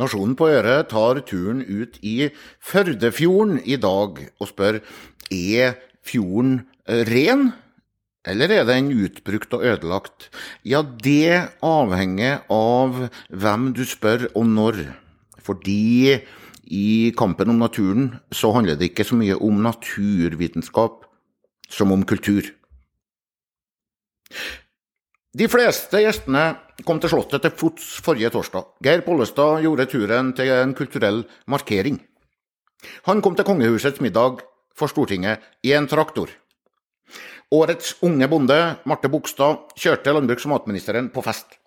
Nasjonen på Øre tar turen ut i Førdefjorden i dag og spør er fjorden ren, eller er den utbrukt og ødelagt? Ja, det avhenger av hvem du spør og når. Fordi i kampen om naturen så handler det ikke så mye om naturvitenskap som om kultur. De fleste gjestene kom til Slottet til fots forrige torsdag. Geir Pollestad gjorde turen til en kulturell markering. Han kom til kongehusets middag for Stortinget i en traktor. Årets unge bonde, Marte Bogstad, kjørte landbruks- og matministeren på fest.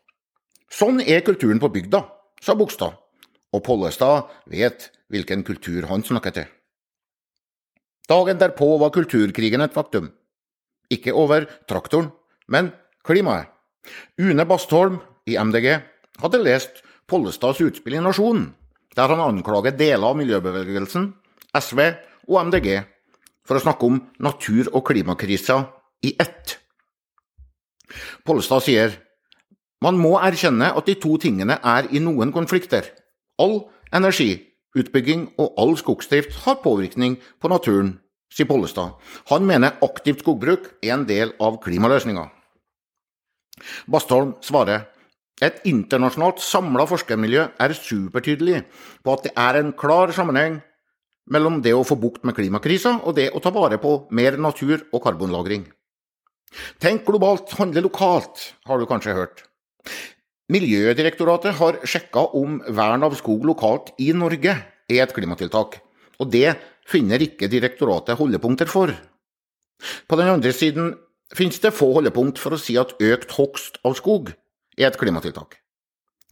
Sånn er kulturen på bygda, sa Bogstad, og Pollestad vet hvilken kultur han snakker til. Dagen derpå var kulturkrigen et faktum. Ikke over traktoren, men klimaet. Une Bastholm i MDG hadde lest Pollestads utspill i Nasjonen, der han anklager deler av miljøbevegelsen, SV og MDG for å snakke om natur- og klimakrisa i ett. Pollestad sier man må erkjenne at de to tingene er i noen konflikter. All energiutbygging og all skogsdrift har påvirkning på naturen, sier Pollestad. Han mener aktivt skogbruk er en del av klimaløsninga. Bastholm svarer et internasjonalt samla forskermiljø er supertydelig på at det er en klar sammenheng mellom det å få bukt med klimakrisa og det å ta vare på mer natur og karbonlagring. Tenk globalt, handle lokalt, har du kanskje hørt. Miljødirektoratet har sjekka om vern av skog lokalt i Norge er et klimatiltak, og det finner ikke direktoratet holdepunkter for. På den andre siden finnes det få holdepunkt for å si at økt hogst av skog er et klimatiltak.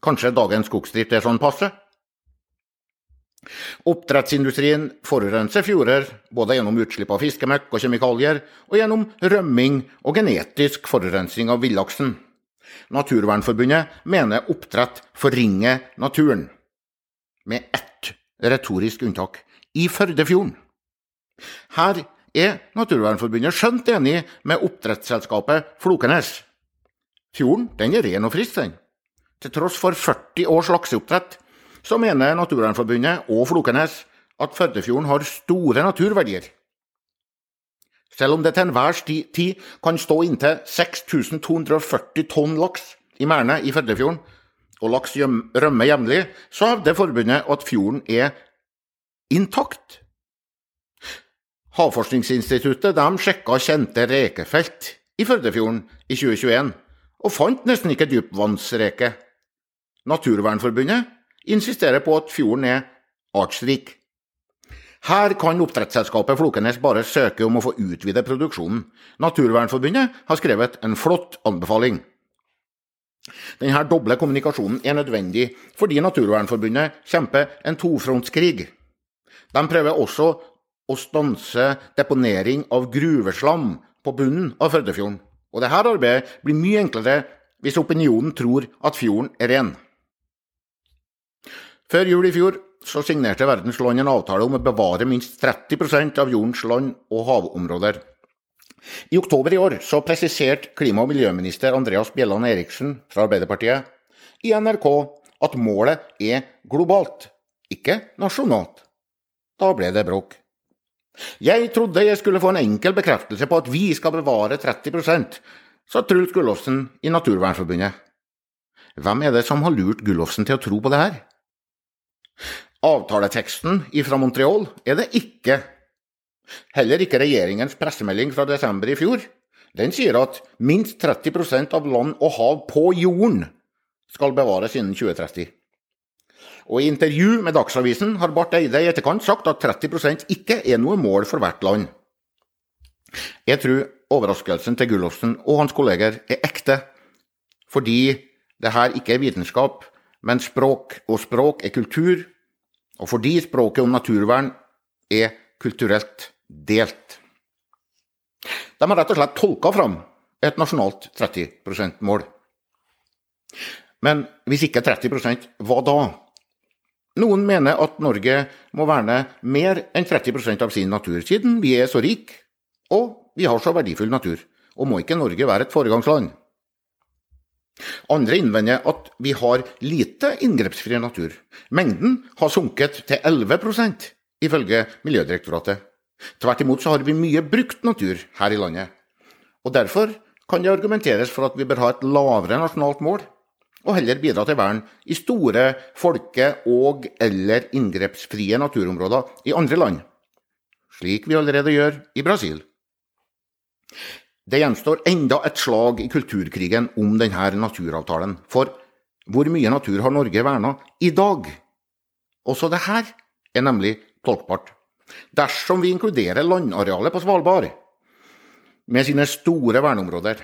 Kanskje dagens skogsdrift er sånn passe? Oppdrettsindustrien forurenser fjorder både gjennom utslipp av fiskemøkk og kjemikalier, og gjennom rømming og genetisk forurensning av villaksen. Naturvernforbundet mener oppdrett forringer naturen, med ett retorisk unntak i Førdefjorden. Her er Naturvernforbundet skjønt enig med oppdrettsselskapet Flokenes. Fjorden den er ren og frisk, den. Til tross for 40 års lakseoppdrett, så mener Naturvernforbundet og Flokenes at Førdefjorden har store naturverdier. Selv om det til enhver tid kan stå inntil 6240 tonn laks i merdene i Førdefjorden, og laks rømmer jevnlig, så hevder forbundet at fjorden er intakt. Havforskningsinstituttet de sjekka kjente rekefelt i Førdefjorden i 2021, og fant nesten ikke dypvannsreke. Naturvernforbundet insisterer på at fjorden er artsrik. Her kan oppdrettsselskapet Flokenes bare søke om å få utvide produksjonen. Naturvernforbundet har skrevet en flott anbefaling. Denne doble kommunikasjonen er nødvendig fordi Naturvernforbundet kjemper en tofrontskrig. De prøver også å stanse deponering av gruveslam på bunnen av Førdefjorden. Og dette arbeidet blir mye enklere hvis opinionen tror at fjorden er ren. Før jul i fjor så signerte verdens land en avtale om å bevare minst 30% av jordens land og havområder. I oktober i år så presiserte klima- og miljøminister Andreas Bjelland Eriksen fra Arbeiderpartiet i NRK at målet er globalt, ikke nasjonalt. Da ble det bråk. Jeg trodde jeg skulle få en enkel bekreftelse på at vi skal bevare 30% sa Truls Gullofsen i Naturvernforbundet. Hvem er det som har lurt Gullofsen til å tro på det her? Avtaleteksten fra Montreal er det ikke. Heller ikke regjeringens pressemelding fra desember i fjor. Den sier at minst 30% av land og hav på jorden skal bevares innen 2030. Og I intervju med Dagsavisen har Barth Eide i etterkant sagt at 30% ikke er noe mål for hvert land. Jeg tror overraskelsen til Gullofsen og hans kolleger er ekte, fordi det her ikke er vitenskap, men språk, og språk er kultur, og fordi språket om naturvern er kulturelt delt. De har rett og slett tolka fram et nasjonalt 30 %-mål. Men hvis ikke 30% hva da? Noen mener at Norge må verne mer enn 30% av sin natur, siden vi er så rike og vi har så verdifull natur. Og må ikke Norge være et foregangsland? Andre innvender at vi har lite inngrepsfri natur. Mengden har sunket til 11% ifølge Miljødirektoratet. Tvert imot så har vi mye brukt natur her i landet. Og Derfor kan det argumenteres for at vi bør ha et lavere nasjonalt mål, og heller bidra til vern i store folke- og- eller inngrepsfrie naturområder i andre land, slik vi allerede gjør i Brasil. Det gjenstår enda et slag i kulturkrigen om denne naturavtalen, for hvor mye natur har Norge verna i dag? Også det her er nemlig tolkbart. Dersom vi inkluderer landarealet på Svalbard med sine store verneområder,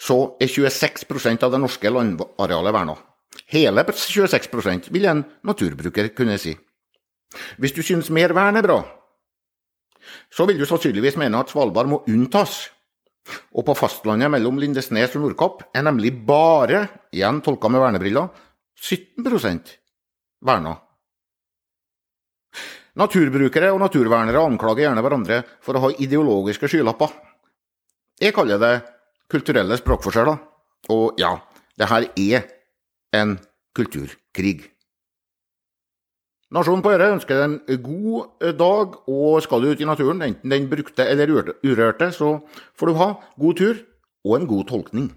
så er 26% av det norske landarealet verna. Hele 26% vil en naturbruker kunne si. Hvis du synes mer vern er bra, så vil du sannsynligvis mene at Svalbard må unntas. Og på fastlandet mellom Lindesnes og Nordkapp er nemlig bare, igjen tolka med vernebriller, 17% verna. Naturbrukere og naturvernere anklager gjerne hverandre for å ha ideologiske skylapper. Jeg kaller det kulturelle språkforskjeller. Og ja, det her er en kulturkrig. Nasjonen på Øre ønsker deg en god dag, og skal du ut i naturen, enten den brukte eller urørte, så får du ha god tur og en god tolkning.